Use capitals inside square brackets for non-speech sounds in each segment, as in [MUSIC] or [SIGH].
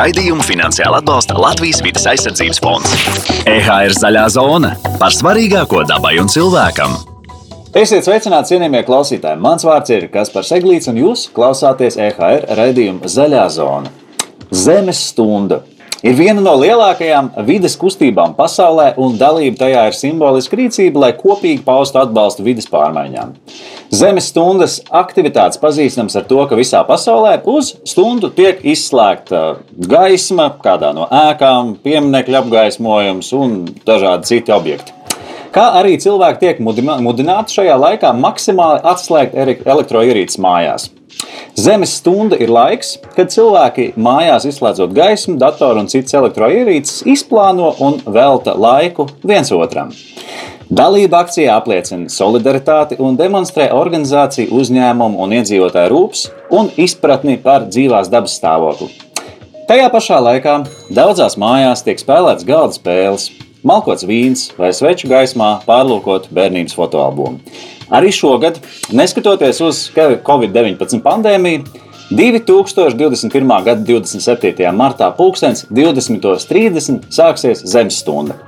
Raidījumu finansiāli atbalsta Latvijas vidas aizsardzības fonds. EHR zaļā zona par svarīgāko dabai un cilvēkam. Esiet sveicināti, cienījamie klausītāji! Mans vārds ir Kaspars Eglīts, un jūs klausāties EHR raidījuma Zaļā zona. Zemes stunda ir viena no lielākajām vides kustībām pasaulē, un dalība tajā ir simboliska rīcība, lai kopīgi paustu atbalstu vidas pārmaiņām. Zemes stundas aktivitātes pazīstams ar to, ka visā pasaulē uz stundu tiek izslēgta gaisma, kādā no ēkām, pieminiektu apgaismojums un dažādi citi objekti kā arī cilvēki tiek mudināti šajā laikā maksimāli atslēgt elektroierīces mājās. Zemes stunda ir laiks, kad cilvēki mājās izslēdzot gaismu, datoru un citas elektroierīces, izplāno un velta laiku viens otram. Dalība akcijā apliecina solidaritāti un demonstrē organizāciju, uzņēmumu un iedzīvotāju rūpes un izpratni par dzīvās dabas stāvokli. Tajā pašā laikā daudzās mājās tiek spēlētas galda spēles, malkots vīns vai sveču gaismā pārlūkot bērnības fotoalbumu. Arī šogad, neskatoties uz Covid-19 pandēmiju, 2021. gada 27. martā, 20.30. sāksies Zemes stunda.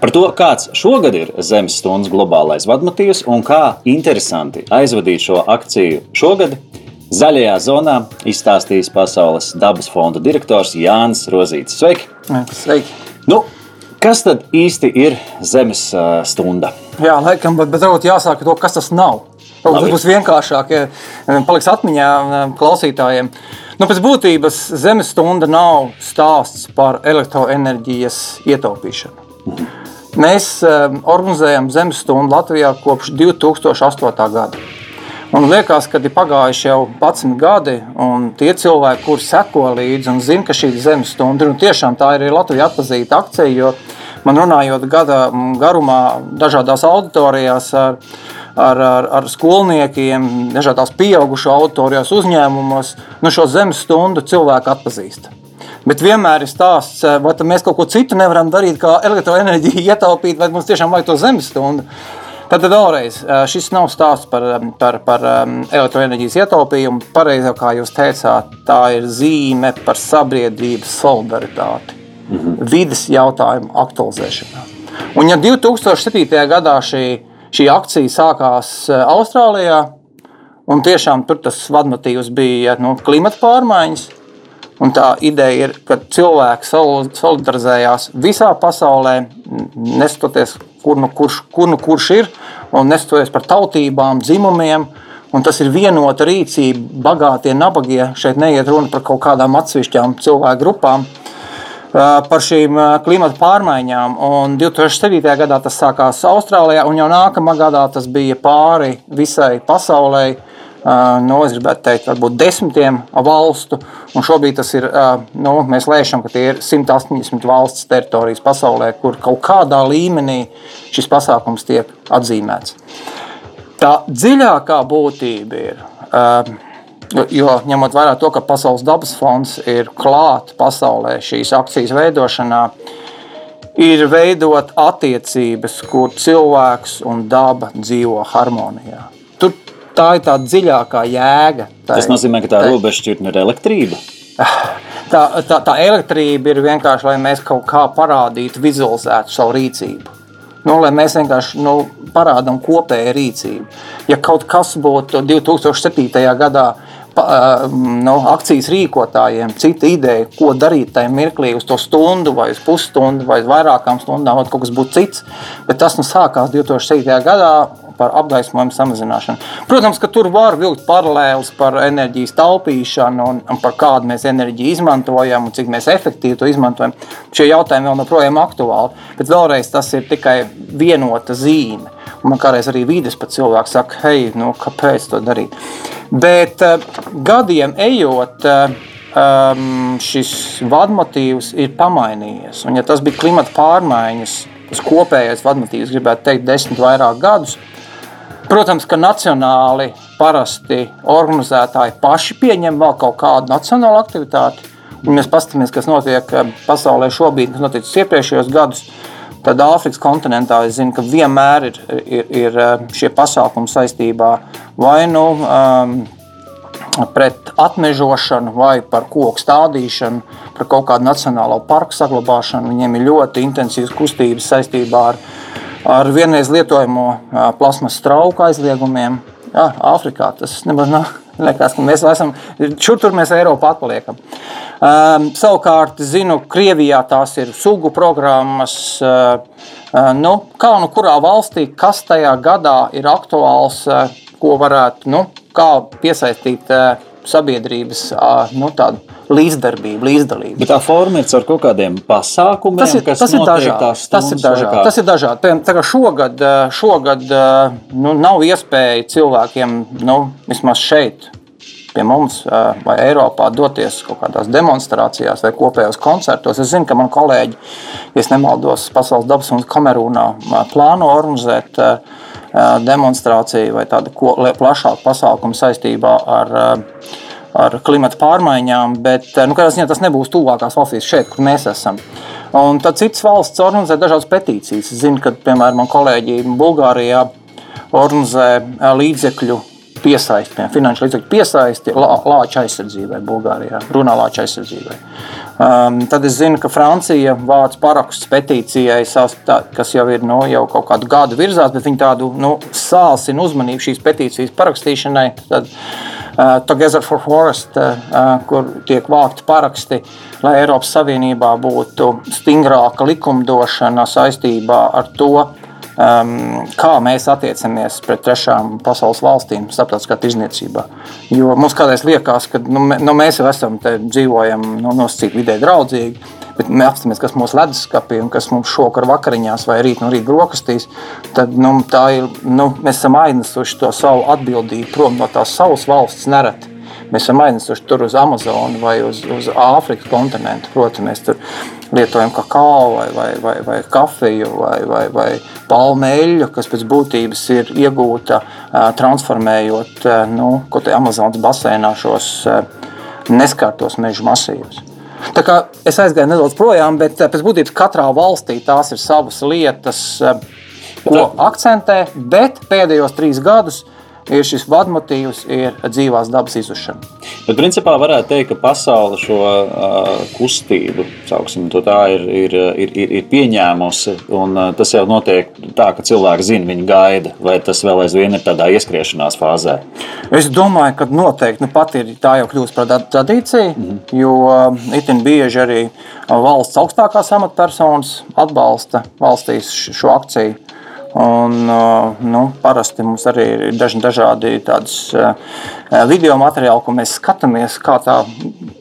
Par to, kāds šogad ir Zemes stundas globālais vadmotīvs un kā interesanti aizvadīt šo akciju šogad, Zaļajā zonā izstāstīs Pasaules dabas fonda direktors Jānis Rozīts. Sveiki! Sveiki. Nu, Kas tad īsti ir zemes stunda? Jā, laikam, bet, bet varbūt jāsāk ar to, kas tas nav. Tas būs vienkāršāk, ja paliks atmiņā klausītājiem. Nu, pēc būtības zemes stunda nav stāsts par elektroenerģijas ietaupīšanu. Mhm. Mēs organizējam zemes stundu Latvijā kopš 2008. gada. Man liekas, ka ir pagājuši jau 11 gadi, un tie cilvēki, kuriem seko līdzi un zina, ka šī ir zemes stunda, un tiešām tā ir Latvijas atpazīta akcija. Jo man runājot gada garumā, dažādās auditorijās ar, ar, ar, ar skolniekiem, dažādās pieaugušo auditorijās uzņēmumos, nu šo zemes stundu cilvēki atpazīst. Bet vienmēr ir stāsts, vai mēs kaut ko citu nevaram darīt, kā elektroenerģiju ietaupīt, vai mums tiešām vajag to zemes stundu. Tad vēlreiz šis nav stāsts par, par, par elektroenerģijas ietaupījumu. Pareizāk, kā jūs teicāt, tā ir zīme par sabiedrības solidaritāti, -hmm. vidas jautājumu aktualizēšanā. Un ja 2007. gadā šī, šī akcija sākās Austrālijā, un tiešām tur tas vadmotīvs bija nu, klimata pārmaiņas, Un tā ideja ir, ka cilvēki solidarizējās visā pasaulē, neskatoties kur nu kurš, kur nu kurš ir, un nestoties par tautībām, dzimumiem. Un tas ir vienota rīcība, bagātie, nabagie. Šeit neiet runa par kaut kādām atsevišķām cilvēku grupām, par šīm klimata pārmaiņām. Un 2007. gadā tas sākās Austrālijā, un jau nākamā gadā tas bija pāri visai pasaulē nu, es gribētu teikt, varbūt desmitiem valstu. Šobrīd tas ir, nu, mēs lēšam, ka tie ir 180 valsts teritorijas pasaulē, kur kaut kādā līmenī šis pasākums tiek atzīmēts. Tā dziļākā būtība ir. Jo ņemot vērā to, ka Pasaules dabas fonds ir klāts pasaulē šīs akcijas veidošanā, ir veidot attiecības, kur cilvēks un daba dzīvo harmonijā tā ir tā dziļākā jēga. Tā Tas nozīmē, ka tā, tā robežšķirtne ir elektrība. [SIGHS] Tā, tā, tā elektrība ir vienkārši, lai mēs kaut kā parādītu, vizualizētu savu rīcību. Nu, lai mēs vienkārši nu, parādām kopēju rīcību. Ja kaut kas būtu 2007. gadā pa, nu, akcijas rīkotājiem, cita ideja, ko darīt tajā mirklī, uz to stundu, vai uz pusstundu, vai vairākām stundām, vai kaut kas būtu cits. Bet tas nu, sākās 2007. gadā par apgaismojumu samazināšanu. Protams, ka tur var vilkt paralēlus par enerģijas taupīšanu un, un par kādu mēs enerģiju izmantojam un cik mēs efektīvi to izmantojam. Šie jautājumi vēl joprojām aktuāli, bet vēlreiz tas ir tikai vienota zīme. Man kādreiz arī vides pat cilvēks saka, hei, nu, kāpēc to darīt? Bet uh, gadiem ejot, uh, um, šis vadmotīvs ir pamainījies. Un, ja tas bija klimata pārmaiņas, tas kopējais vadmotīvs, gribētu teikt, desmit vairāk gadus, Protams, ka nacionāli parasti organizētāji paši pieņem vēl kaut kādu nacionālu aktivitāti. Ja mēs paskatāmies, kas notiek eh, pasaulē šobrīd, kas noticis iepriekšējos gados. Tad Āfrikas kontinentā es zinu, ka vienmēr ir, ir, ir eh, šie pasākumi saistībā vai nu um, pret atmežošanu vai par koku stādīšanu, par kaut kādu nacionālo parku saglabāšanu. Viņiem ir ļoti intensīvas kustības saistībā ar, ar vienreiz lietojamo plasmas trauku aizliegumiem. Jā, Āfrikā tas nemaz nav. Liekas, mēs esam šur tur, mēs Eiropā atpaliekam. Um, savukārt, zinu, Krievijā tās ir sugu programmas. Uh, nu, kā nu kurā valstī, kas tajā gadā ir aktuāls, uh, ko varētu, nu, kā piesaistīt uh, sabiedrības uh, nu, tādu līdzdarbību, līdzdalību. Bet tā forma ir caur kaut kādiem pasākumiem, tas ir, kas tas ir dažādi. Tas ir dažādi. Tas ir dažādi. Piemēram, šogad, šogad nu, nav iespēja cilvēkiem, nu, vismaz šeit, pie mums vai Eiropā doties kaut kādās demonstrācijās vai kopējos koncertos. Es zinu, ka man kolēģi, ja nemaldos, Pasaules dabas un Kamerūnā plāno organizēt demonstrāciju vai tādu plašāku pasākumu saistībā ar ar klimatu pārmaiņām, bet nu, ziņā, tas nebūs tuvākās valstīs, šeit, kur mēs esam. Un tad citas valsts organizē dažādas petīcijas. Es zinu, ka, piemēram, man kolēģi Bulgārijā organizē līdzekļu piesaisti, finanšu līdzekļu piesaisti lāča aizsardzībai Bulgārijā, runā lāča aizsardzībai. Um, tad es zinu, ka Francija vāc parakstus petīcijai, kas jau ir nu, jau kaut kādu gadu virzās, bet viņi tādu nu, sāsina uzmanību šīs petīcijas parakstīšanai. Tad, uh, Together for Forest, uh, kur tiek vākti paraksti, lai Eiropas Savienībā būtu stingrāka likumdošana saistībā ar to, um, kā mēs attiecamies pret trešām pasaules valstīm starptautiskā tirzniecībā. Jo mums kādreiz liekas, ka nu, nu, mēs jau esam te dzīvojam nu, nosacīti vidē draudzīgi. Bet mēs apstāmies, kas mūsu leduskapī un kas mums šokar vakariņās vai rīt no rīta brokastīs. Tad nu, ir, nu, mēs esam aiznesuši to savu atbildību prom no tās savas valsts nereti. Mēs esam aiznesuši tur uz Amazonu vai uz, uz Āfrikas kontinentu. Protams, mēs tur lietojam kakao vai, vai, vai, vai kafiju vai, vai, vai palmeļu, kas pēc būtības ir iegūta transformējot nu, Amazonas basēnā šos neskartos meža masīvus. Tā kā es aizgāju nedaudz projām, bet pēc būtības katrā valstī tās ir savas lietas, ko akcentē, bet pēdējos trīs gadus ir šis vadmotīvs, ir dzīvās dabas izušana. Bet, principā, varētu teikt, ka pasaule šo uh, kustību sauksim, tā ir, ir, ir, ir, ir pieņēmusi. Un, uh, tas jau notiek tā, ka cilvēki zina, viņi gaida, vai tas vēl aizvien ir tādā ieskriešanās fāzē. Es domāju, ka noteikti nu, pat ir tā jau kļūst par tradīciju, mm jo uh, itin bieži arī valsts augstākās amatpersonas atbalsta valstīs šo akciju. Un, nu, parasti mums arī ir daži dažādi tādas video materiāli, ko mēs skatāmies, kā tā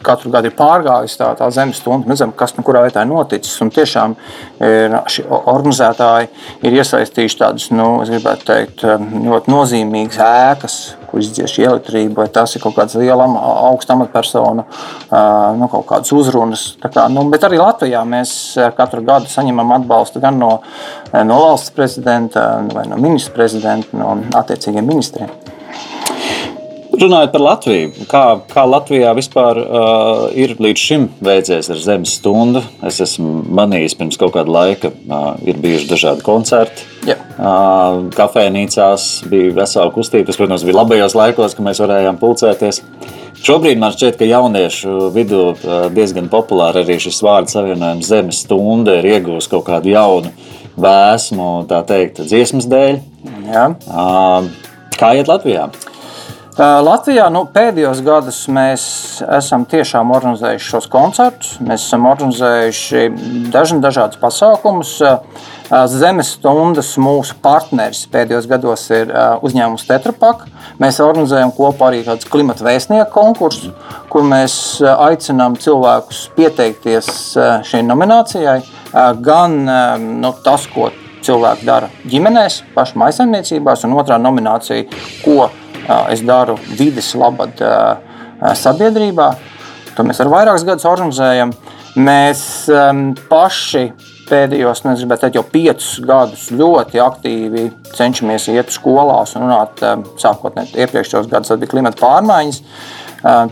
katru gadu ir pārgājusi tā, tā zemes stunda. Mēs zinām, kas nu, kurā vietā ir noticis. Un tiešām ir, organizētāji ir iesaistījuši tādas, nu, gribētu teikt, ļoti nozīmīgas ēkas, kur izdziež elektrību, vai tas ir kaut kāds liela augsta amatpersona, nu, kaut kādas uzrunas. Kā, nu, bet arī Latvijā mēs katru gadu saņemam atbalstu gan no, no valsts prezidenta, vai no ministra prezidenta, no attiecīgiem ministriem. Runājot par Latviju, kā, kā Latvijā vispār uh, ir līdz šim veicies ar zemes stundu? Es esmu manījis pirms kaut kāda laika, uh, ir bijuši dažādi koncerti. Ja. Uh, kafejnīcās bija vesela kustība. Tas, protams, bija labajos laikos, kad mēs varējām pulcēties. Šobrīd man šķiet, ka jauniešu vidū uh, diezgan populāri arī šis vārdu savienojums zemes stunda ir iegūst kaut kādu jaunu vēsmu, tā teikt, dziesmas dēļ. Ja. Uh, kā iet Latvijā? Latvijā nu, pēdējos gados mēs esam tiešām organizējuši šos koncertus. Mēs esam organizējuši dažna, dažādus pasākumus. Zemes stundas mūsu partneris pēdējos gados ir uzņēmums Tetrapak. Mēs organizējam kopā arī kādu klimata vēstnieku konkursu, kur mēs aicinām cilvēkus pieteikties šai nominācijai. Gan nu, tas, ko cilvēki dara ģimenēs, pašā maisaimniecībās, un otrā nominācija, ko es daru vidas labad sabiedrībā. To mēs ar vairākus gadus organizējam. Mēs paši pēdējos, nezinu, teikt, jau piecus gadus ļoti aktīvi cenšamies iet skolās un runāt. Sākotnēji iepriekšējos gados bija klimata pārmaiņas.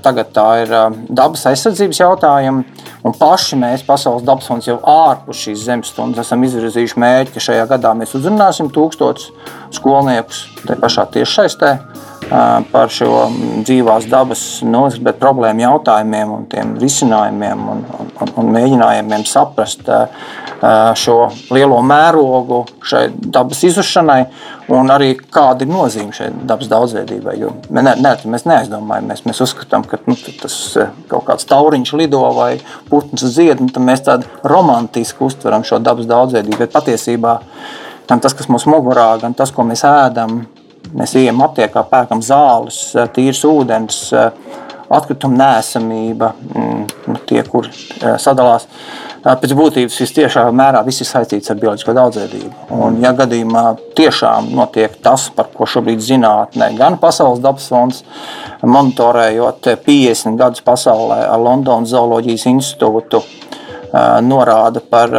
Tagad tā ir dabas aizsardzības jautājumi. Un paši mēs, Pasaules dabas fonds, jau ārpus šīs zemes stundas esam izvirzījuši mērķi, ka šajā gadā mēs uzrunāsim tūkstošus skolniekus tajā pašā tiešsaistē par šo dzīvās dabas nozagta problēmu jautājumiem un tiem risinājumiem un, un, un mēģinājumiem saprast šo lielo mērogu šai dabas izušanai un arī kāda ir nozīme šai dabas daudzveidībai. Jo ne, ne, mēs neaizdomājamies, mēs uzskatām, ka nu, tas kaut kāds tauriņš lido vai putns zied, un mēs tādu romantiski uztveram šo dabas daudzveidību. Bet patiesībā gan tas, kas mums mugurā, gan tas, ko mēs ēdam, Mēs ejam aptiekā, pērkam zāles, eh, tīrs ūdens, eh, atkrituma nēsamība, mm, nu, tie, kur eh, sadalās. Pēc būtības visciešā mērā viss ir saistīts ar bioloģisko daudzveidību. Un, ja gadījumā tiešām notiek tas, par ko šobrīd zinātnē, gan Pasaules dabas fonds, monitorējot 50 gadus pasaulē ar Londonas Zooloģijas institūtu, norāda par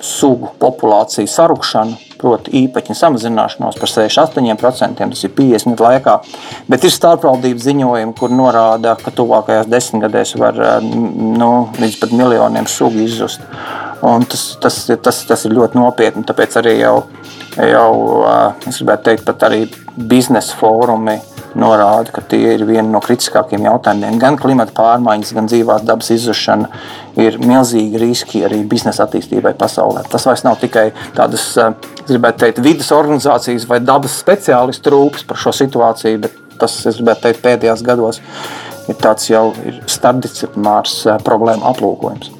sugu populāciju sarukšanu, proti, īpaņu samazināšanos par 6,8%, tas ir 50 gadu laikā. Bet ir starpvaldību ziņojumi, kur norāda, ka tuvākajās desmitgadēs var nu, līdz pat miljoniem sugu izzust. Un tas, tas, tas, tas ir ļoti nopietni. Tāpēc arī jau, jau es gribētu teikt, pat arī biznesa fórumi norāda, ka tie ir vieni no kritiskākajiem jautājumiem. Gan klimata pārmaiņas, gan dzīvās dabas izzušana ir milzīgi riski arī biznesa attīstībai pasaulē. Tas vairs nav tikai tādas, gribētu teikt, vidas organizācijas vai dabas speciālistu rūpes par šo situāciju, bet tas, es gribētu teikt, pēdējos gados ir tāds jau starpdisciplinārs problēma aplūkojums.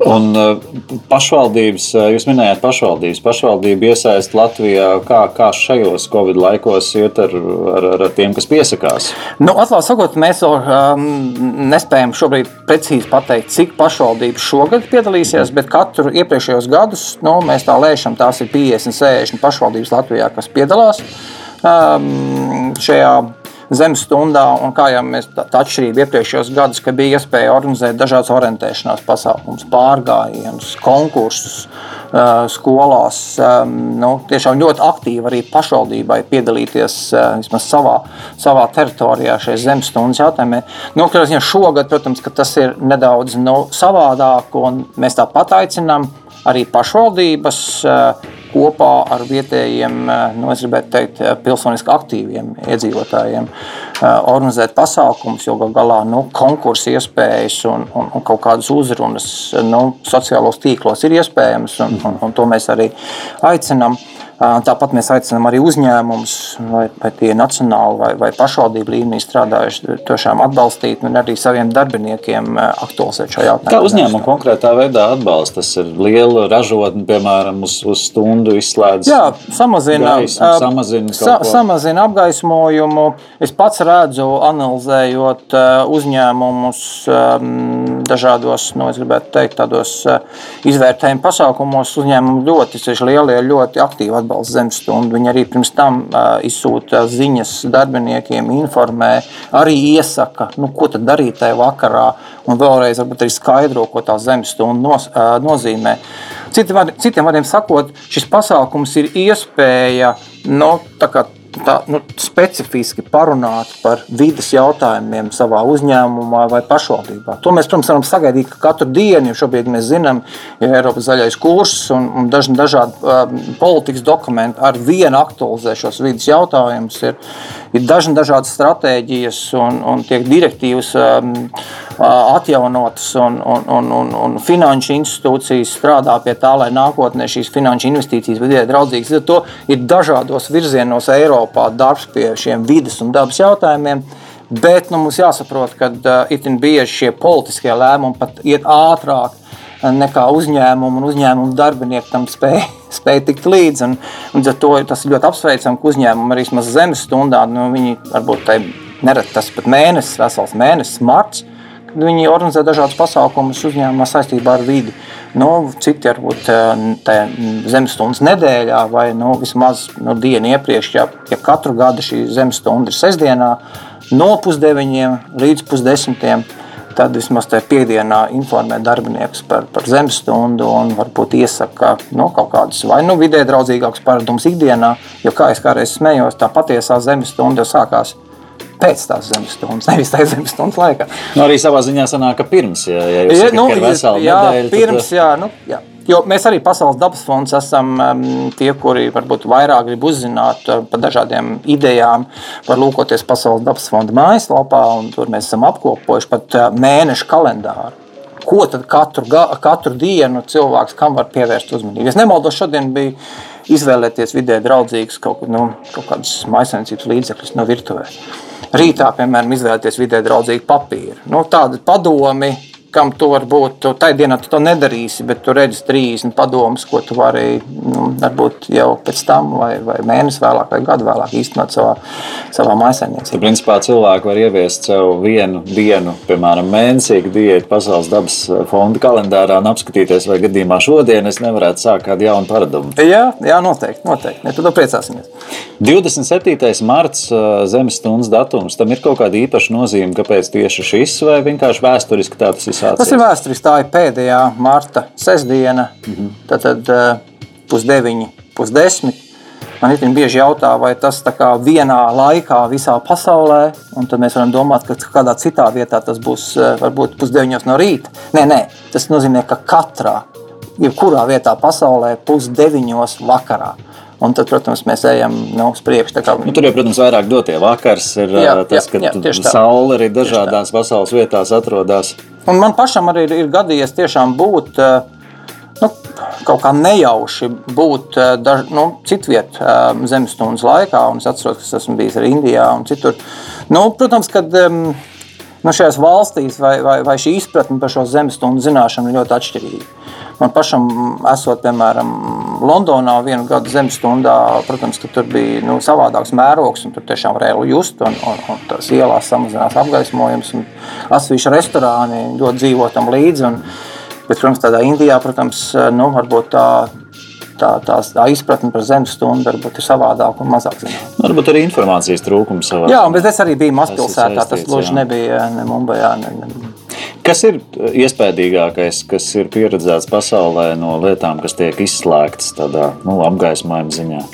Un uh, pašvaldības, uh, jūs minējāt pašvaldības, pašvaldību iesaist Latvijā, kā, kā šajos Covid laikos iet ar, ar, ar tiem, kas piesakās? Nu, Atklāti sakot, mēs vēl um, nespējam šobrīd precīzi pateikt, cik pašvaldības šogad piedalīsies, bet katru iepriekšējos gadus nu, mēs tā lēšam, tās ir 50, 60 pašvaldības Latvijā, kas piedalās um, šajā zemes stundā, un kā jau mēs tā, tā atšķirība iepriekšējos gados, ka bija iespēja organizēt dažādas orientēšanās pasākumus, pārgājienus, konkursus skolās. Nu, tiešām ļoti aktīvi arī pašvaldībai piedalīties vismaz savā, savā teritorijā šajā zemes stundas jautājumā. Nu, šogad, protams, tas ir nedaudz nu, savādāk, un mēs tāpat aicinām arī pašvaldības kopā ar vietējiem, eh, nu, teikt, eh, pilsoniski aktīviem iedzīvotājiem eh, organizēt pasākumus, jo gal galā nu, konkursu iespējas un, un, un kaut kādas uzrunas nu, sociālos tīklos ir iespējamas, un, un, un to mēs arī aicinām. Tāpat mēs aicinām arī uzņēmumus, vai, vai tie nacionāli vai, vai pašvaldību līmenī strādājuši, tiešām atbalstīt un arī saviem darbiniekiem aktualizēt šo jautājumu. Kā uzņēmumu konkrētā veidā atbalsta? Tas ir liela ražotne, piemēram, uz, uz stundu izslēdz. Jā, samazina, gaismu, samazina, sa, samazina apgaismojumu. Es pats redzu, analizējot uzņēmumus dažādos, nu, teikt, tādos izvērtējumu pasākumos, uzņēmumi ļoti, lielie, ļoti aktīvi atbalsta zemes stundu. Viņi arī pirms tam uh, izsūta ziņas darbiniekiem, informē, arī iesaka, nu, ko tad darīt tajā vakarā, un vēlreiz arī skaidro, ko tā zemes stunda nos, uh, nozīmē. Citiem citiem vārdiem sakot, šis pasākums ir iespēja nu, tā, nu, specifiski parunāt par vidas jautājumiem savā uzņēmumā vai pašvaldībā. To mēs, protams, varam sagaidīt katru dienu, jo šobrīd mēs zinām, ja Eiropas zaļais kurs un, un daži, dažādi um, politikas dokumenti ar vienu aktualizē šos vidas jautājumus. Ir, ir dažna dažādas stratēģijas un, un tiek direktīvas um, atjaunotas, un, un, un, un, un finanšu institūcijas strādā pie tā, lai nākotnē šīs finanšu investīcijas vidē draudzīgas. Ar to ir dažādos virzienos Eiropā darbs pie šiem vidas un dabas jautājumiem. Bet nu, mums jāsaprot, ka uh, itin bieži šie politiskie lēmumi pat iet ātrāk nekā uzņēmumu un uzņēmumu darbinieki tam spēj, [LAUGHS] spēj tikt līdzi. Un, un to, tas ir ļoti apsveicami, ka uzņēmumi arī zemes stundā, nu, viņi varbūt nereti tas pat mēnesis, vesels mēnesis, marts, viņi organizē dažādus pasākumus uzņēmumā saistībā ar vidi. Nu, citi varbūt zemes stundas nedēļā vai nu, vismaz nu, dienu iepriekš, ja, ja katru gadu šī zemes stunda ir sestdienā, no pusdeviņiem līdz pusdesmitiem tad vismaz tajā piekdienā informē darbinieks par, par zemes stundu un varbūt iesaka nu, kaut kādus vai nu vidē draudzīgākus paradumus ikdienā. Jo, kā es kādreiz smējos, tā patiesā zemes stunda jau sākās pēc tās zemes stundas, nevis tajā zemes stundas laikā. Nu, arī savā ziņā sanāk, ka pirms, ja, ja ja, sakat, nu, ir vesela jā, nedēļa. Pirms, tad... jā, nu, jā. Jo mēs arī Pasaules dabas fonds esam um, tie, kuri varbūt vairāk grib uzzināt uh, par dažādiem idejām, var lūkoties Pasaules dabas fonda mājaslapā, un tur mēs esam apkopojuši pat uh, mēnešu kalendāru. Ko tad katru, katru dienu cilvēks kam var pievērst uzmanību? Es nemaldos, šodien bija izvēlēties vidē draudzīgus kaut, nu, kaut kādus maisaimniecības līdzekļus no virtuvēs. Rītā, piemēram, izvēlēties vidē draudzīgu papīru. Nu, tādi padomi, kam tu varbūt tu tajā dienā tu to nedarīsi, bet tu redzi 30 padomus, ko tu vari nu, varbūt jau pēc tam, vai, vai mēnesi vēlāk, vai gadu vēlāk īstenot savā, savā maisaimniecībā. Tad, principā, cilvēki var ieviest sev vienu dienu, piemēram, mēnesīgu diētu Pasaules dabas fonda kalendārā un apskatīties, vai gadījumā šodien es nevarētu sākt kādu jaunu paradumu. Jā, jā, noteikti. noteikti. Ja, tad priecāsimies. 27. marts, ā, zemes stundas datums, tam ir kaut kāda īpaša nozīme, kāpēc tieši šis, vai vienkārši vēsturiski tā tas ir Tas ir sācies? vēsturiski. Tā ir pēdējā marta sestdiena. Tad, tad eh, pusdeviņi, pusdesmit. Man ļoti bieži jautā, vai tas tā kā vienā laikā visā pasaulē, un tad mēs varam domāt, ka kādā citā vietā tas būs eh, varbūt pusdeviņos no rīta. Nē, nē, tas nozīmē, ka katrā, jebkurā vietā pasaulē pusdeviņos vakarā. Un tad, protams, mēs ejam nu, uz priekšu. kā- Nu, tur jau, protams, vairāk dotie vakars ir Jā, tas, jā, ka jā, tā. saule arī dažādās pasaules vietās atrodas. Un man pašam arī ir, ir gadījies tiešām būt nu, kaut kā nejauši būt daž, nu, citvietā zemestundas laikā. Un es atceros, ka es esmu bijis arī Indijā un citur. Nu, protams, kad nu, šajās valstīs vai, vai, vai šī izpratne par šo zemestundu zināšanu ir ļoti atšķirīga. Man pašam, esot, piemēram, Londonā vienu gadu zemestundā, protams, tur bija nu, savādāks mērogs, un tur tiešām varēja just, un, un, un tās ielās samazinās apgaismojums, un asvīša restorāni ļoti dzīvo tam līdzi. Un, bet, protams, tādā Indijā, protams, nu, varbūt tā, tā, tā, tā izpratne par zemestundu varbūt ir savādāka un mazāk zināma. Varbūt arī informācijas trūkums savā. Jā, bet es arī biju mazpilsētā, tas gluži nebija ne Mumbajā. Ne, ne. Kas ir iespējamākais, kas ir pieredzēts pasaulē no lietām, kas tiek izslēgtas tādā nu, apgaismojuma ziņā?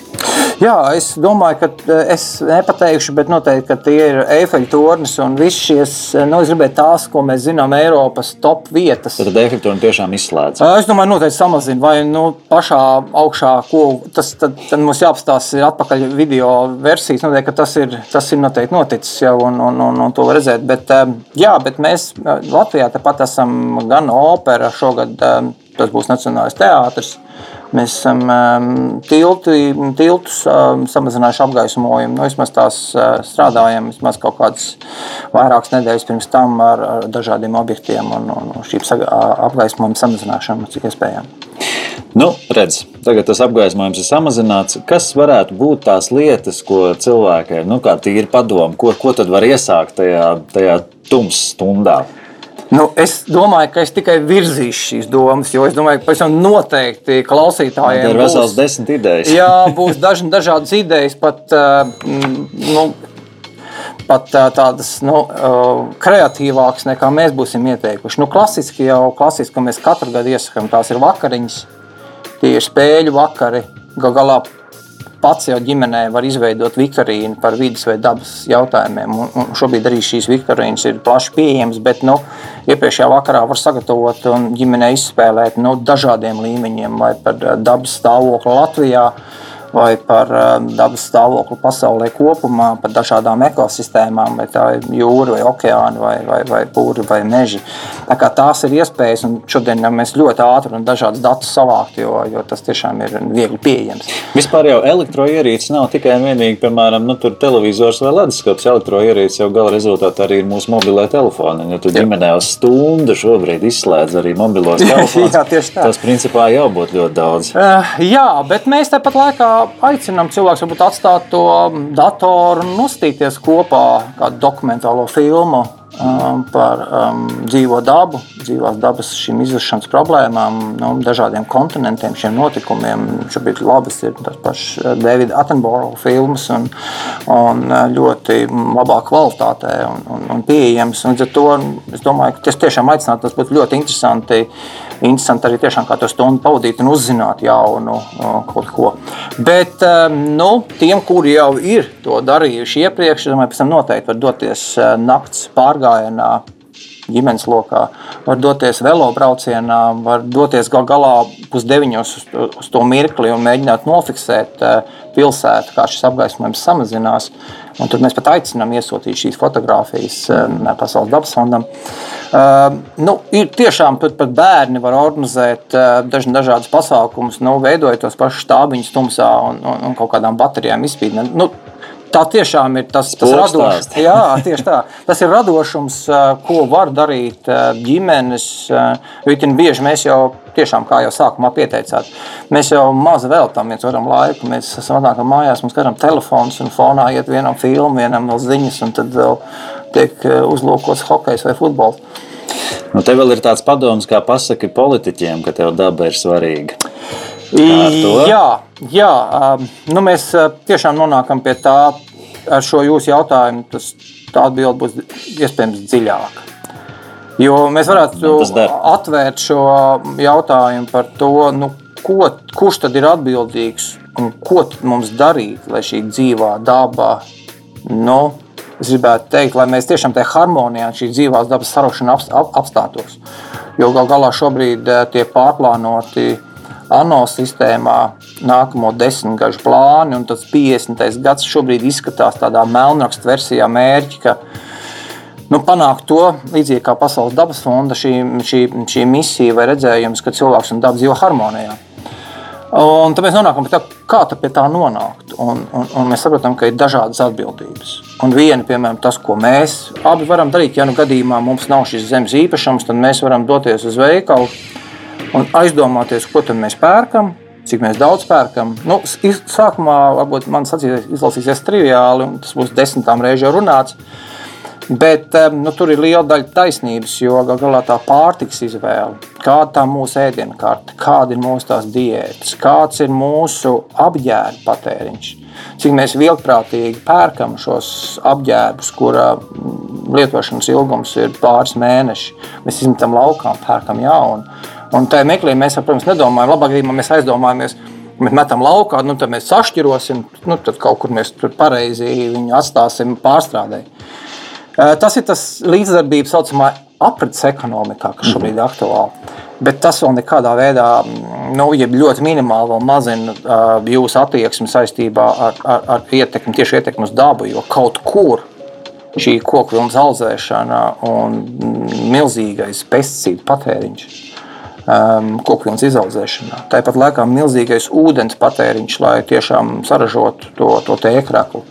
Jā, es domāju, ka eh, es nepateikšu, bet noteikti, ka tie ir Eifeļa tornis un visas šīs, nu, es gribēju tās, ko mēs zinām, Eiropas top vietas. Tad efektīvi tiešām izslēdz. Es domāju, noteikti samazina, vai nu, pašā augšā, ko tas tad, tad mums jāapstāsta, ir atpakaļ video versijas. Noteikti, ka tas ir, tas ir noteikti noticis jau, un, un, un, un to var redzēt. Bet, eh, jā, bet mēs eh, Latvijā tepat esam gan opera, šogad eh, tas būs Nacionālais teātris. Mēs esam um, tilti, tiltus um, samazinājuši apgaismojumu. Nu, vismaz tās strādājam vismaz kaut kādas vairākas nedēļas pirms tam ar, ar dažādiem objektiem un, un šī apgaismojuma samazināšanu, cik iespējams. Nu, redz, tagad tas apgaismojums ir samazināts. Kas varētu būt tās lietas, ko cilvēkiem, nu, kā tīri padomu, ko, ko tad var iesākt tajā, tajā tumsas stundā? Nu, es domāju, ka es tikai virzīšu šīs domas, jo es domāju, ka pavisam noteikti Tā klausītājiem ir vesels desmit idejas. Jā, būs daži, dažādas idejas, pat, uh, nu, pat uh, tādas nu, uh, kreatīvākas nekā mēs būsim ieteikuši. Nu, klasiski jau klasiski, mēs katru gadu iesakām, tās ir vakariņas, tie ir spēļu vakari. Gal galā pats jau ģimenē var izveidot viktorīnu par vidas vai dabas jautājumiem. Un, un šobrīd arī šīs viktorīnas ir plaši pieejamas, bet nu, iepriekšējā vakarā var sagatavot un ģimenē izspēlēt nu, dažādiem līmeņiem, vai par dabas stāvokli Latvijā. Vai par um, dabas stāvokli pasaulē kopumā, par dažādām ekosistēmām, vai tā ir jūra, vai okeāna, vai, vai, vai pūri, vai meži. Tā kā tās ir iespējas, un šodien mēs ļoti ātri un dažādas datus savākt, jo, jo tas tiešām ir viegli pieejams. Vispār jau elektroierīces nav tikai un vienīgi, piemēram, nu, televizors vai leduskapis. Elektroierīces jau gala rezultātā arī ir mūsu mobilē telefoni. Ja tu ģimenē uz stundu šobrīd izslēdz arī mobilos [LAUGHS] telefonus, Jā, tas principā jau būtu ļoti daudz. Uh, jā, bet mēs tāpat laikā aicinām cilvēkus varbūt atstāt to datoru un nostīties kopā kādu dokumentālo filmu um, par um, dzīvo dabu, dzīvās dabas šīm izušanas problēmām, nu, dažādiem kontinentiem, šiem notikumiem. Šobrīd labas ir tas pats Davida Attenborough filmas un, un ļoti labā kvalitātē un, un, un pieejams. Un ar to es domāju, ka tas tiešām aicinātu, tas būtu ļoti interesanti interesanti arī tiešām kā to stundu pavadīt un uzzināt jaunu kaut ko. Bet um, nu, tiem, kuri jau ir to darījuši iepriekš, es domāju, pēc tam noteikti var doties uh, nakts pārgājienā ģimenes lokā, var doties velobraucienā, var doties gal galā pusdeviņos uz, uz to mirkli un mēģināt nofiksēt pilsētu, kā šis apgaismojums samazinās. Un tur mēs pat aicinām iesūtīt šīs fotogrāfijas Pasaules dabas fondam. Uh, nu, ir tiešām pat, pat bērni var organizēt uh, daž, dažādus pasākumus, nu, veidojot tos pašus štābiņus tumsā un, un, un kaut kādām baterijām izpildīt. Nu, Tā tiešām ir tas, tas radošums. Jā, tieši tā. Tas ir radošums, ko var darīt ģimenes. Jo bieži mēs jau tiešām, kā jau sākumā pieteicāt, mēs jau maz veltām viens otram laiku. Mēs nākam mājās, mums katram telefons un fonā iet vienam filmu, vienam vēl ziņas, un tad vēl tiek uzlūkots hokejs vai futbols. Nu, te vēl ir tāds padoms, kā pasaki politiķiem, ka tev daba ir svarīga. Jā, jā nu mēs tiešām nonākam pie tā, ar šo jūsu jautājumu. Tas, tā atbilde būs iespējams dziļāka. Jo mēs varētu atvērt šo jautājumu par to, nu, ko, kurš tad ir atbildīgs un ko mums darīt, lai šī dzīvā daba, nu, es gribētu teikt, lai mēs tiešām tajā harmonijā, šī dzīvās dabas sarošana apstātos. Jo gal galā šobrīd tiek pārplānoti ANO sistēmā nākamo desmitgažu plāni, un tas 50. gads šobrīd izskatās tādā melnrakstu versijā mērķi, ka nu, panākt to, līdzīgi kā Pasaules dabas fonda šī, šī, šī misija vai redzējums, ka cilvēks un daba dzīvo harmonijā. Un tad mēs nonākam pie tā, kā pie tā nonākt. Un, un, un mēs saprotam, ka ir dažādas atbildības. Un viena, piemēram, tas, ko mēs abi varam darīt, ja nu gadījumā mums nav šis zemes īpašums, tad mēs varam doties uz veikalu un aizdomāties, ko mēs pērkam, cik daudz pērkam. Nu, sākumā varbūt man sacīsies, izlasīsies triviāli, un tas būs desmitām reizēm runāts. Bet nu, tur ir liela daļa taisnības, jo galā tā pārtiks izvēle, kāda ir mūsu ēdienu karte, kāda ir mūsu tās diētas, kāds ir mūsu apģērba patēriņš. Cik mēs vilprātīgi pērkam šos apģērbus, kura lietošanas ilgums ir pāris mēneši. Mēs izmetam laukā pērkam jaunu. Un tajā meklējumā mēs, protams, nedomājam, labāk gadījumā mēs aizdomājamies. Mēs metam laukā, nu, tad mēs sašķirosim, nu, tad kaut kur mēs tur pareizi viņu atstāsim pārstrādē. Tas ir tas līdzdarbības saucamā aprits ekonomikā, kas šobrīd ir aktuāli. Bet tas vēl nekādā veidā, nu, ja ļoti minimāli mazina jūsu attieksmi saistībā ar, ar, ar ietekmi, tieši ietekmi uz dabu, jo kaut kur šī koku vilnas audzēšana un milzīgais pesticīdu patēriņš um, kokvilnas izaudzēšanā. Tāpat laikā milzīgais ūdens patēriņš, lai tiešām saražotu to, to tēkraklu.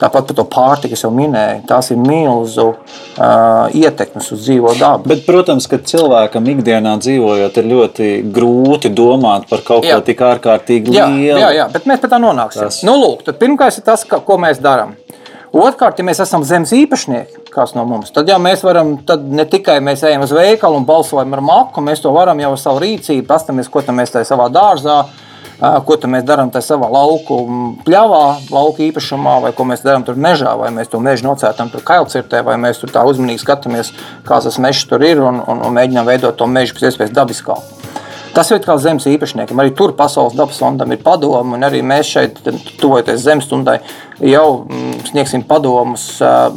Tāpat par to pārtiku jau minēju. Tās ir milzu uh, ietekmes uz dzīvo dabu. Bet, protams, ka cilvēkam ikdienā dzīvojot, ir ļoti grūti domāt par kaut jā. ko tik ārkārtīgi lielu. Jā, jā, jā, bet mēs pie tā nonāksim. Tas... Nu, lūk, pirmkārt, ir tas, ka, ko mēs darām. Otrkārt, ja mēs esam zemes īpašnieki, kas no mums, tad jau mēs varam, tad ne tikai mēs ejam uz veikalu un balsojam ar maku, mēs to varam jau ar savu rīcību, paskatīties, ko mēs tajā savā dārzā, ko mēs darām tajā savā lauku pļavā, lauka īpašumā, vai ko mēs darām tur mežā, vai mēs to mežu nocērtam tur kailcirtē, vai mēs tur tā uzmanīgi skatāmies, kāds tas mežs tur ir un, un, un mēģinām veidot to mežu pēc iespējas dabiskāku. Tas ir kā zemes īpašniekam. Arī tur Pasaules dabas fondam ir padomu, un arī mēs šeit, tuvojoties zemes stundai, jau mm, sniegsim padomus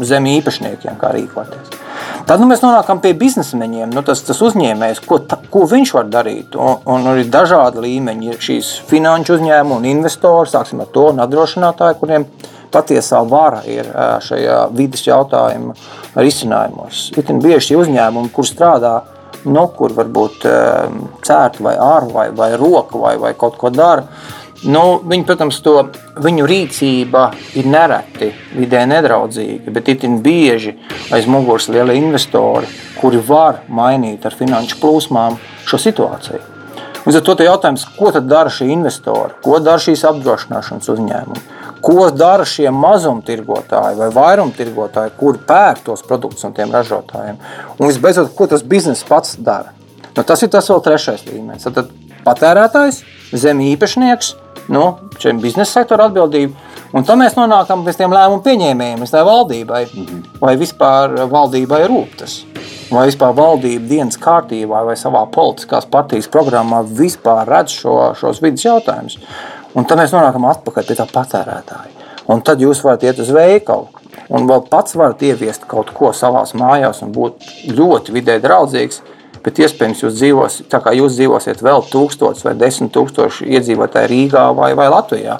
zemi īpašniekiem, kā rīkoties. Tad nu, mēs nonākam pie biznesmeņiem, nu, tas, tas uzņēmējs, ko, ta, ko viņš var darīt. Un, un ir dažādi līmeņi, ir šīs finanšu uzņēmumi un investori, sāksim ar to, un apdrošinātāji, kuriem patiesā vara ir šajā vidas jautājuma risinājumos. Ir bieži šie uzņēmumi, kur strādā nu, kur varbūt cērta vai ārva vai, vai roka vai, vai kaut ko dara. Nu, viņi, protams, to viņu rīcība ir nereti vidē nedraudzīga, bet ir bieži aiz muguras lielie investori, kuri var mainīt ar finanšu plūsmām šo situāciju. Līdz ar to jautājums, ko tad dara šie investori, ko dara šīs apdrošināšanas uzņēmumi? Ko dara šie mazumtirgotāji vai vairumtirgotāji, kuri pērk tos produktus no tiem ražotājiem? Un visbeidzot, ko tas bizness pats dara? Nu, tas ir tas vēl trešais līmenis. Tad patērētājs, zemju īpašnieks, nu, šiem biznesa sektora atbildība. Un tad mēs nonākam pie tiem lēmumu pieņēmējiem, vai valdībai, vai vispār valdībai rūptas. Vai vispār valdība dienas kārtībā vai savā politiskās partijas programmā vispār redz šo, šos vidas jautājumus. Un tad mēs nonākam atpakaļ pie tā patērētāja. Un tad jūs varat iet uz veikalu un vēl pats varat ieviest kaut ko savā mājās un būt ļoti vidē draudzīgs. Bet iespējams, jūs dzīvosiet, tā kā jūs dzīvosiet vēl tūkstoši vai desmit tūkstoši iedzīvotāji Rīgā vai, vai Latvijā.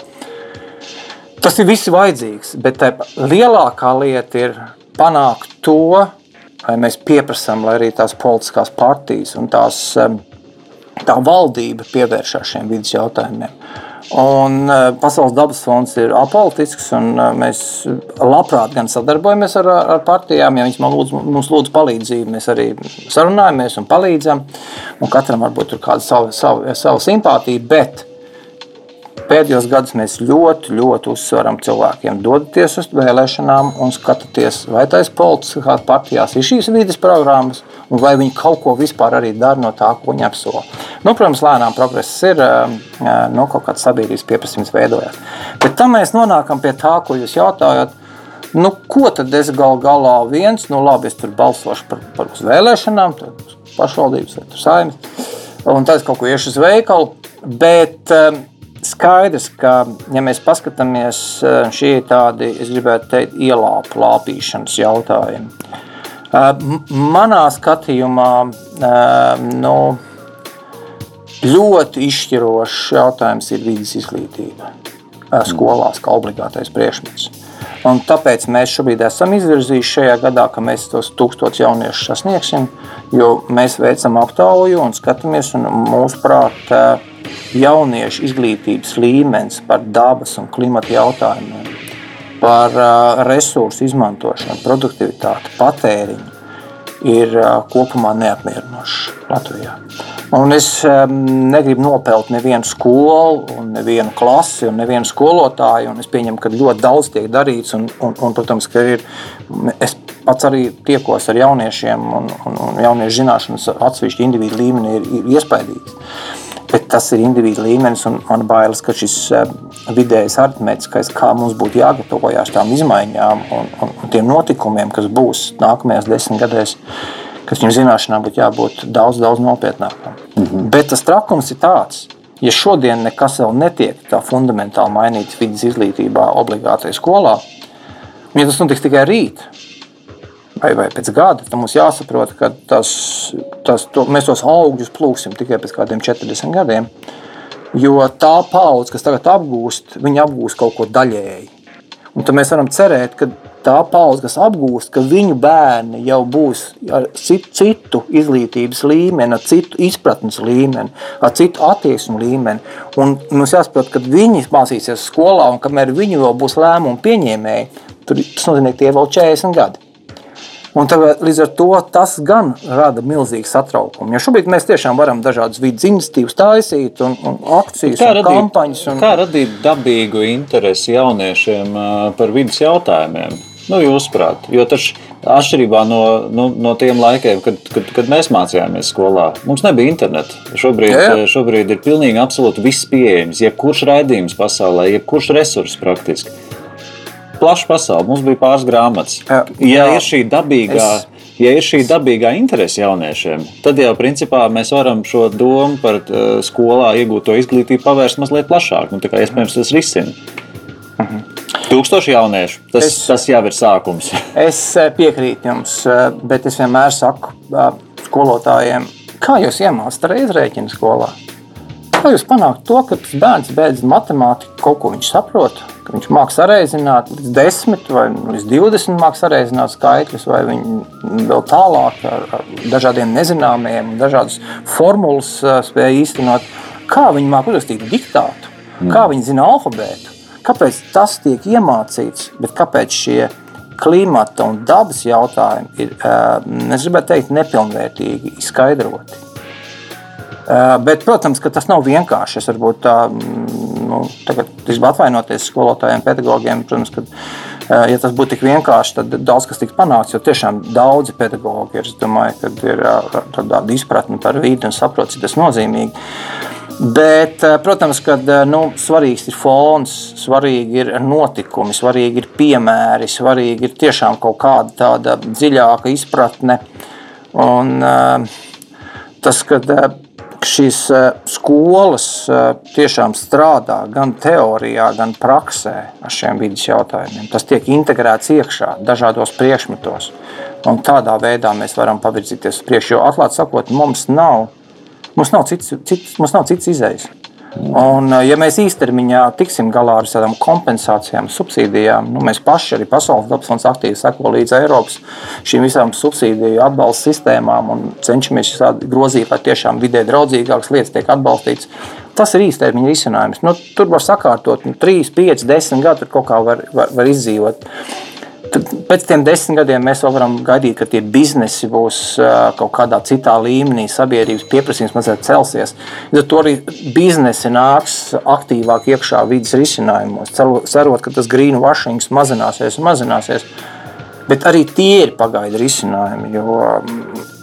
Tas ir viss vajadzīgs, bet lielākā lieta ir panākt to, lai mēs pieprasām, lai arī tās politiskās partijas un tās, tā valdība pievēršās šiem vidas jautājumiem. Un e, Pasaules dabas fonds ir apolitisks, un e, mēs labprāt gan sadarbojamies ar, ar partijām. Ja mums lūdz, mums lūdz palīdzību, mēs arī sarunājamies un palīdzam. Un katram varbūt ir kāda sava, sava, sava simpātija, bet Pēdējos gados mēs ļoti, ļoti uzsveram cilvēkiem, dodaties uz vēlēšanām un skatāties, vai taisa politiskās partijās ir šīs vidas programmas, un vai viņi kaut ko vispār arī dara no tā, ko viņi apsola. Nu, protams, lēnām progress ir, no nu, kaut kādas sabiedrības pieprasījums veidojās. Bet tam mēs nonākam pie tā, ko jūs jautājat. Nu, ko tad es gal galā viens, nu labi, es tur balsošu par, par vēlēšanām, pašvaldības vai saimnes, un tad es kaut ko iešu uz veikalu, bet um, skaidrs, ka, ja mēs paskatāmies, eh, šie ir tādi, es gribētu teikt, ielāpu lāpīšanas jautājumi. Eh, manā skatījumā eh, nu, ļoti izšķirošs jautājums ir vidas izglītība skolās, kā obligātais priekšmets. Un tāpēc mēs šobrīd esam izvirzījuši šajā gadā, ka mēs tos tūkstošus jauniešus sasniegsim, jo mēs veicam aptauju un skatāmies, un mūsuprāt, jauniešu izglītības līmenis par dabas un klimata jautājumiem, par resursu izmantošanu, produktivitāti, patēriņu ir kopumā neapmierinošs Latvijā. Un es negribu nopelt nevienu skolu, nevienu klasi un nevienu skolotāju. Un es pieņemu, ka ļoti daudz tiek darīts. Un, un, un, protams, ka ir, es pats arī tiekos ar jauniešiem, un, un, un jauniešu zināšanas atsevišķi individu līmenī ir, ir iespaidīgas bet tas ir individu līmenis. Man bailes, ka šis eh, vidējais aritmētiskais, kā mums būtu jāgatavojas tām izmaiņām un, un, un tiem notikumiem, kas būs nākamajās desmit gadēs, kas viņam zināšanām būtu jābūt daudz, daudz nopietnākam. -hmm. Bet tas trakums ir tāds. Ja šodien nekas vēl netiek tā fundamentāli mainīts vidas izglītībā, obligātajā skolā, un ja tas notiks tikai rīt, vai, vai pēc gada, tad mums jāsaprot, ka tas, tas, to, mēs tos augļus plūksim tikai pēc kādiem 40 gadiem. Jo tā paudze, kas tagad apgūst, viņi apgūst kaut ko daļēji. Un tad mēs varam cerēt, ka tā paudze, kas apgūst, ka viņu bērni jau būs ar citu izglītības līmeni, ar citu izpratnes līmeni, ar citu attieksmu līmeni. Un mums jāsaprot, ka viņi mācīsies skolā, un kamēr viņi vēl būs lēmumu pieņēmēji, tas nozīmē, ka tie vēl 40 gadi. Un tagad, līdz ar to tas gan rada milzīgu satraukumu. Jo šobrīd mēs tiešām varam dažādas vidas iniciatīvas taisīt, un, un akcijas, kā un radīt, kampaņas. Un... Kā radīt dabīgu interesi jauniešiem par vidas jautājumiem? Nu, Jūsuprāt, jo tas atšķirībā no, no, no tiem laikiem, kad, kad, kad mēs mācījāmies skolā, mums nebija interneta. Šobrīd, Jā. šobrīd ir pilnīgi absolūti viss pieejams. Jebkurš raidījums pasaulē, jebkurš resurs praktiski plaša pasaule. Mums bija pāris grāmatas. Jā, ja ir šī dabīgā. Es... Ja ir šī dabīgā interese jauniešiem, tad jau principā mēs varam šo domu par uh, skolā iegūto izglītību pavērst mazliet plašāk. Nu, kā iespējams tas risina. Uh mhm. -huh. Tūkstoši jauniešu. Tas, es, tas jau ir sākums. [LAUGHS] es eh, piekrītu jums, eh, bet es vienmēr saku skolotājiem, kā jūs iemācāt reizrēķinu skolā. Kā jūs panākat to, ka tas bērns beidz matemātiku, kaut ko viņš saprot, ka viņš māks sareizināt līdz 10 vai līdz 20 māks sareizināt skaitļus, vai viņi vēl tālāk ar, ar dažādiem nezināmiem, dažādas formulas spēja īstenot. Kā viņi māk uzrakstīt diktātu, mm. kā viņi zina alfabētu, kāpēc tas tiek iemācīts, bet kāpēc šie klimata un dabas jautājumi ir, es gribētu teikt, nepilnvērtīgi izskaidroti. Eh, bet, protams, ka tas nav vienkārši. Es varbūt tā, mm, nu, tagad atvainoties skolotājiem, pedagogiem. Protams, ka, eh, ja tas būtu tik vienkārši, tad daudz kas tiks panākts. Jo tiešām daudzi pedagogi ir, domāju, ir eh, tāda izpratne par vidi un saprot, cik tas nozīmīgi. Bet, protams, ka nu, svarīgs ir fons, svarīgi ir notikumi, svarīgi ir piemēri, svarīgi ir tiešām kaut kāda tāda dziļāka izpratne. Un, tas, kad šīs skolas tiešām strādā gan teorijā, gan praksē ar šiem vidas jautājumiem. Tas tiek integrēts iekšā dažādos priekšmetos. Un tādā veidā mēs varam pavirzīties uz priekšu. Jo, atklāti sakot, mums nav, mums nav cits, cits, mums nav cits izējas. Un, ja mēs īstermiņā tiksim galā ar tādām kompensācijām, subsīdijām, nu, mēs paši arī Pasaules dabas fonds aktīvi seko līdz Eiropas šīm visām subsīdiju atbalsta sistēmām un cenšamies grozīt, lai tiešām vidē draudzīgākas lietas tiek atbalstītas. Tas ir īstermiņa risinājums. Nu, tur var sakārtot nu, 3, 5, 10 gadu, tur kaut kā var, var, var izdzīvot. Pēc tam desmit gadiem mēs vēl varam gaidīt, ka tie biznesi būs kaut kādā citā līmenī, sabiedrības pieprasījums mazliet celsies. Tad arī biznesi nāks aktīvāk iekšā vidas risinājumos, cerot, ka tas greenwashing mazināsies un mazināsies. Bet arī tie ir pagaidu risinājumi, jo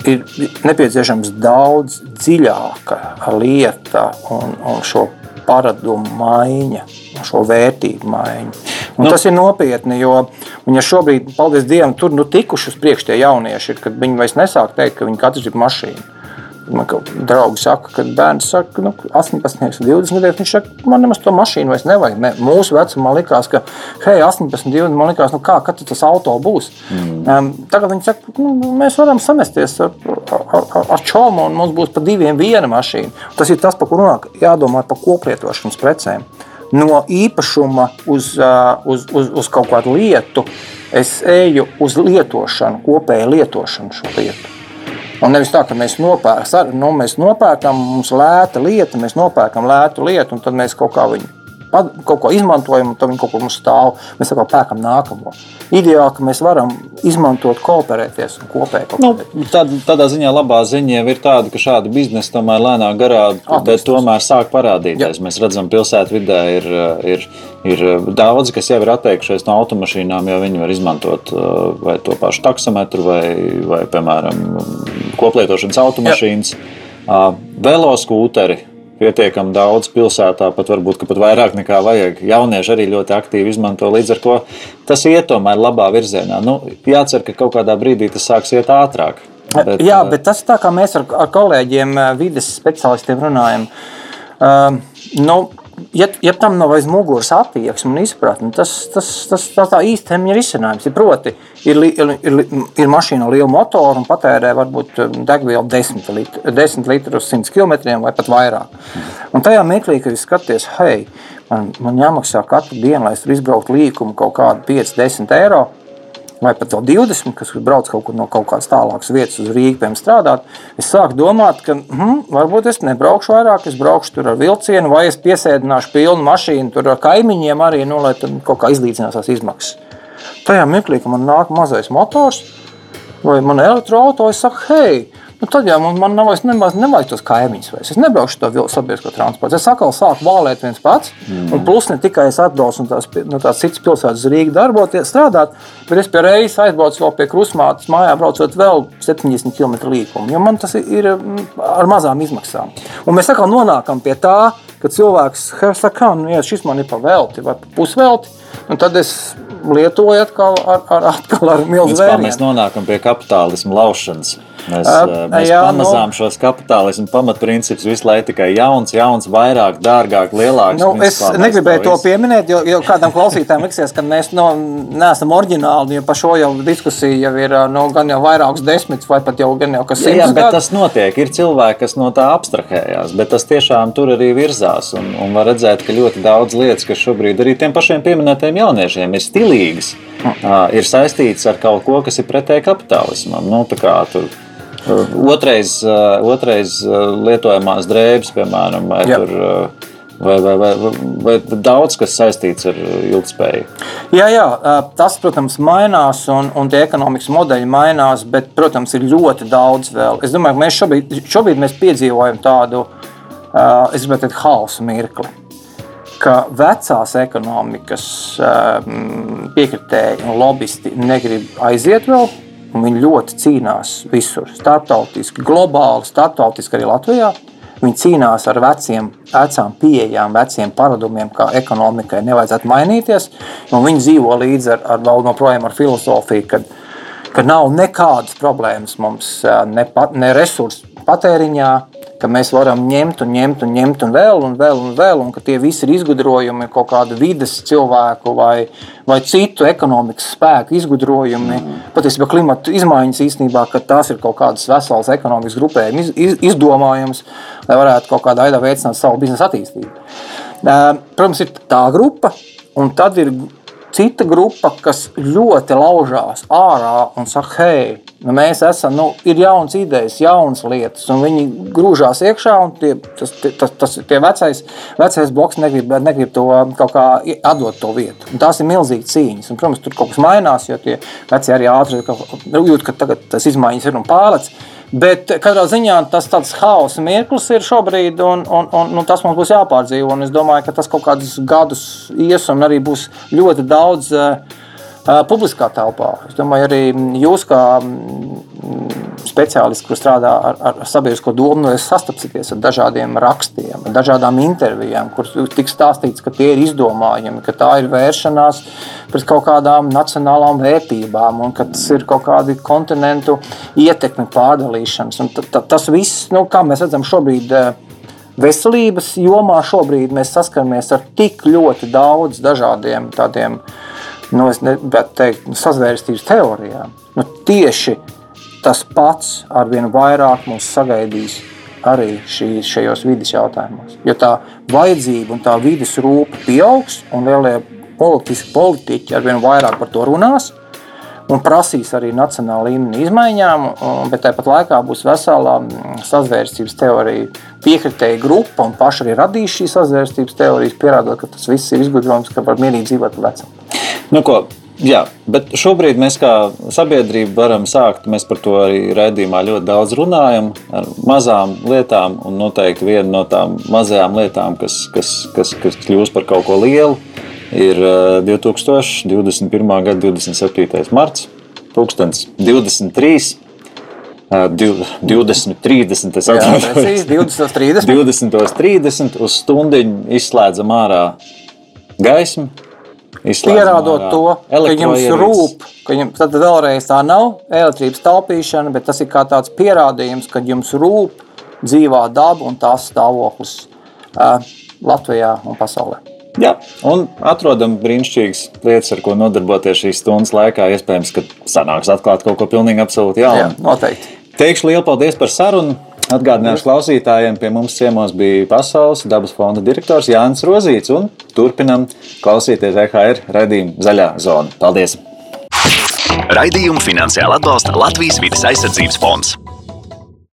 ir nepieciešams daudz dziļāka lieta un, un šo paradumu maiņa, šo vērtību maiņa. Un nu, tas ir nopietni, jo ja šobrīd, paldies Dievam, tur nu, tikuši uz priekšu tie jaunieši, kad viņi vairs nesāk teikt, ka viņi katrs grib mašīnu. Man draugi saka, ka bērns saka, nu, 18, 20 gadiem. Viņš saka, man nemaz to mašīnu vairs nevajag. Ne. Mūsu vecumā likās, ka, hei, 18, 20, man likās, nu, kā tas auto būs. Mm. Um, tagad viņi saka, nu, mēs varam samesties ar, ar, ar, ar čomu, un mums būs pa diviem viena mašīna. Tas ir tas, par ko runā, jādomā par koplietošanas precēm. No īpašuma uz, uz, uz, uz kaut kādu lietu es eju uz lietošanu, kopēju lietošanu šo lietu. Un nevis tā, ka mēs nopērkam, nu, mēs nopērkam, mums lēta lieta, mēs nopērkam lētu lietu, un tad mēs kaut kā viņu kaut ko izmantojam, un tad viņi kaut kur mums stāv. Mēs atkal pērkam nākamo. Ideāli, ka mēs varam izmantot, kooperēties un kopēji nu, tad, tādā ziņā labā ziņa ir tāda, ka šādi biznesi tomēr lēnāk garā, bet tomēr sāk parādīties. Jā. Mēs redzam, pilsētvidē ir, ir, ir daudzi, kas jau ir atteikušies no automašīnām, jo viņi var izmantot vai to pašu taksometru vai, vai piemēram, koplietošanas automašīnas. Veloskūteri pietiekami daudz pilsētā, pat varbūt pat vairāk nekā vajag. Jaunieši arī ļoti aktīvi izmanto, līdz ar to tas iet tomēr labā virzienā. Nu, jācer, ka kaut kādā brīdī tas sāks iet ātrāk. Bet, Jā, eh, bet tas tā kā mēs ar, ar kolēģiem, eh, vides speciālistiem runājam. Uh, nu, ja, ja tam nav aiz muguras attieksme un izpratne, tas, tas, tas, tas tā ir risinājums. Ir proti, ir, ir, ir, ir mašīna ar lielu motoru un patērē varbūt um, degvielu 10 litru, 10 litru uz 100 km vai pat vairāk. Un tajā mirklī, kad es skaties, hei, man, man jāmaksā katru dienu, lai es izbrauktu līkumu kaut kādu 5, 10 eiro vai pat vēl 20, kas brauc kaut kur no kaut kādas tālākas vietas uz Rīgas, piemēram, strādāt, es sāku domāt, ka hm, varbūt es nebraukšu vairāk, es braukšu tur ar vilcienu, vai es piesēdināšu pilnu mašīnu tur ar kaimiņiem arī, nu, lai kaut kā izlīdzinās tās izmaksas. Tajā mirklī, kad man nāk mazais motors vai man elektroautorāts, es saku, hei, Nu, tad jau man, man nav vairs nemaz, nevajag tos kaimiņus. Vairs. Es nebraukšu to sabiedrisko transportu. Es atkal sāku vālēt viens pats. Mm. Un plus ne tikai es atbraucu no tās, no tās citas pilsētas uz Rīgas darboties, strādāt, bet es pie reizes aizbraucu vēl pie krusmātes mājā, braucot vēl 70 km līkumu. Jo man tas ir mm, ar mazām izmaksām. Un mēs atkal nonākam pie tā, ka cilvēks saka, nu, ja šis man ir pa velti vai pa pusvelti, tad es lietoju atkal ar, ar, atkal ar milzu vērtību. Mēs nonākam pie kapitālisma laušanas. Mēs, uh, mēs jā, pamazām nu, šos kapitālismu pamatprincipus visu laiku tikai jauns, jauns, vairāk, dārgāk, lielāks. Nu, es negribēju to pieminēt, jo, jo kādam klausītājam liksies, ka mēs nu, neesam oriģināli, jo par šo jau diskusija jau ir nu, gan jau vairākus desmitus vai pat jau gan jau kas simts. Jā, jā, bet tas notiek. Ir cilvēki, kas no tā abstrahējās, bet tas tiešām tur arī virzās. Un, un var redzēt, ka ļoti daudz lietas, kas šobrīd arī tiem pašiem pieminētajiem jauniešiem ir stilīgas, uh, ir saistītas ar kaut ko, kas ir pretēji kapitālismam. Nu, tur, Otrais, otrais lietojamās drēbes, piemēram, vai, tur, vai, vai, vai, vai daudz kas saistīts ar ilgspēju. Jā, jā, tas, protams, mainās, un, un tie ekonomikas modeļi mainās, bet, protams, ir ļoti daudz vēl. Es domāju, ka mēs šobrīd, šobrīd mēs piedzīvojam tādu, teikt, hausa mirkli ka vecās ekonomikas piekritēji un lobbyisti negrib aiziet vēl viņi ļoti cīnās visur, starptautiski, globāli, starptautiski arī Latvijā. Viņi cīnās ar veciem, vecām pieejām, veciem paradumiem, kā ekonomikai nevajadzētu mainīties. Viņi dzīvo līdzi ar, ar vēl joprojām ar filozofiju, ka, ka nav nekādas problēmas mums ne, pat, ne resursu patēriņā, ka mēs varam ņemt un ņemt un ņemt un vēl un vēl un vēl, un ka tie visi ir izgudrojumi, kaut kāda vidas cilvēku vai, vai citu ekonomikas spēku izgudrojumi. Mm. Patiesībā klimata izmaiņas īstenībā, ka tās ir kaut kādas veselas ekonomikas grupējuma iz, iz, izdomājums, lai varētu kaut kādā veidā veicināt savu biznesa attīstību. Protams, ir tā grupa, un tad ir cita grupa, kas ļoti laužās ārā un saka, hei, nu mēs esam, nu, ir jaunas idejas, jaunas lietas, un viņi grūžās iekšā, un tie, tas, tas, tas, tie vecais, vecais bloks negrib, negrib to kaut kā atdot to vietu. Un tās ir milzīgas cīņas, un, protams, tur kaut kas mainās, jo tie veci arī ātri jūt, ka tagad tas izmaiņas ir un pārlec. Bet katrā ziņā tas tāds haosa mirklis ir šobrīd, un, un, un, nu, tas mums būs jāpārdzīvo. Es domāju, ka tas kaut kādus gadus ies, un arī būs ļoti daudz uh, publiskā telpā. Es domāju, arī jūs, kā speciālisti, kurš strādā ar, ar sabiedrisko domu, nu, sastapsieties ar dažādiem rakstiem, ar dažādām intervijām, kur tiks stāstīts, ka tie ir izdomājumi, ka tā ir vēršanās pret kaut kādām nacionālām vērtībām un ka tas ir kaut kādi kontinentu ietekmi pārdalīšanas. Un t, t, tas viss, nu, kā mēs redzam šobrīd, veselības jomā šobrīd mēs saskaramies ar tik ļoti daudz dažādiem tādiem, nu, es negribētu teikt, sazvērstības teorijām. Nu, tieši tas pats arvien vairāk mūs sagaidīs arī šī, šajos vidas jautājumos. Jo tā vajadzība un tā vidas rūpe pieaugs, un lielie politiski politiķi arvien vairāk par to runās. Un prasīs arī nacionāla līmeņa izmaiņām, bet tāpat laikā būs vesela sazvērstības teorija piekritēja grupa un paši arī radīs šīs sazvērstības teorijas, pierādot, ka tas viss ir izgudrojums, ka var mierīgi dzīvot vecam. Nu, ko, Jā, bet šobrīd mēs kā sabiedrība varam sākt. Mēs par to arī raidījumā ļoti daudz runājam ar mazām lietām. Un noteikti viena no tām mazajām lietām, kas, kas, kas, kas kļūs par kaut ko lielu, ir 2021. gada 27. marts, 2023. 20, 30, es atceros, 20, 30. 20, 30 uz stundiņu izslēdzam ārā gaismu Pierādot to, ka jums rūp, ka jums, tad vēlreiz tā nav elektrības taupīšana, bet tas ir kā tāds pierādījums, ka jums rūp dzīvā daba un tās stāvoklis uh, Latvijā un pasaulē. Jā, un atrodam brīnišķīgas lietas, ar ko nodarboties šīs stundas laikā. Iespējams, ka sanāks atklāt kaut ko pilnīgi absolūti jaunu. Jā, noteikti. Teikšu lielu paldies par sarunu. Atgādināšu klausītājiem, pie mums ciemos bija Pasaules dabas fonda direktors Jānis Rozīts. Turpinam klausīties EHR raidījumu Zaļā zona. Paldies! Raidījumu finansiāli atbalsta Latvijas vidas aizsardzības fonds.